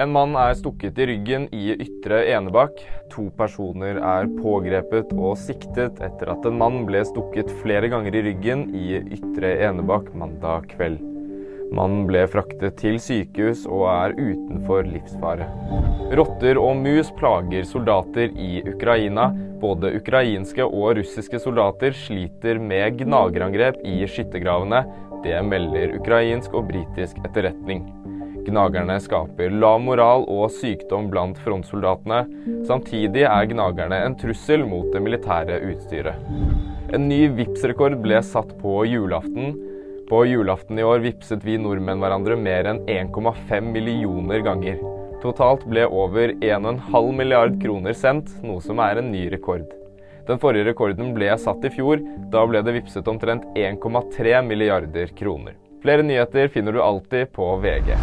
En mann er stukket i ryggen i Ytre Enebakk. To personer er pågrepet og siktet etter at en mann ble stukket flere ganger i ryggen i Ytre Enebakk mandag kveld. Mannen ble fraktet til sykehus og er utenfor livsfare. Rotter og mus plager soldater i Ukraina. Både ukrainske og russiske soldater sliter med gnagerangrep i skyttergravene. Det melder ukrainsk og britisk etterretning. Gnagerne skaper lav moral og sykdom blant frontsoldatene. Samtidig er gnagerne en trussel mot det militære utstyret. En ny Vipps-rekord ble satt på julaften. På julaften i år vipset vi nordmenn hverandre mer enn 1,5 millioner ganger. Totalt ble over 1,5 milliard kroner sendt, noe som er en ny rekord. Den forrige rekorden ble satt i fjor. Da ble det vipset omtrent 1,3 milliarder kroner. Flere nyheter finner du alltid på VG.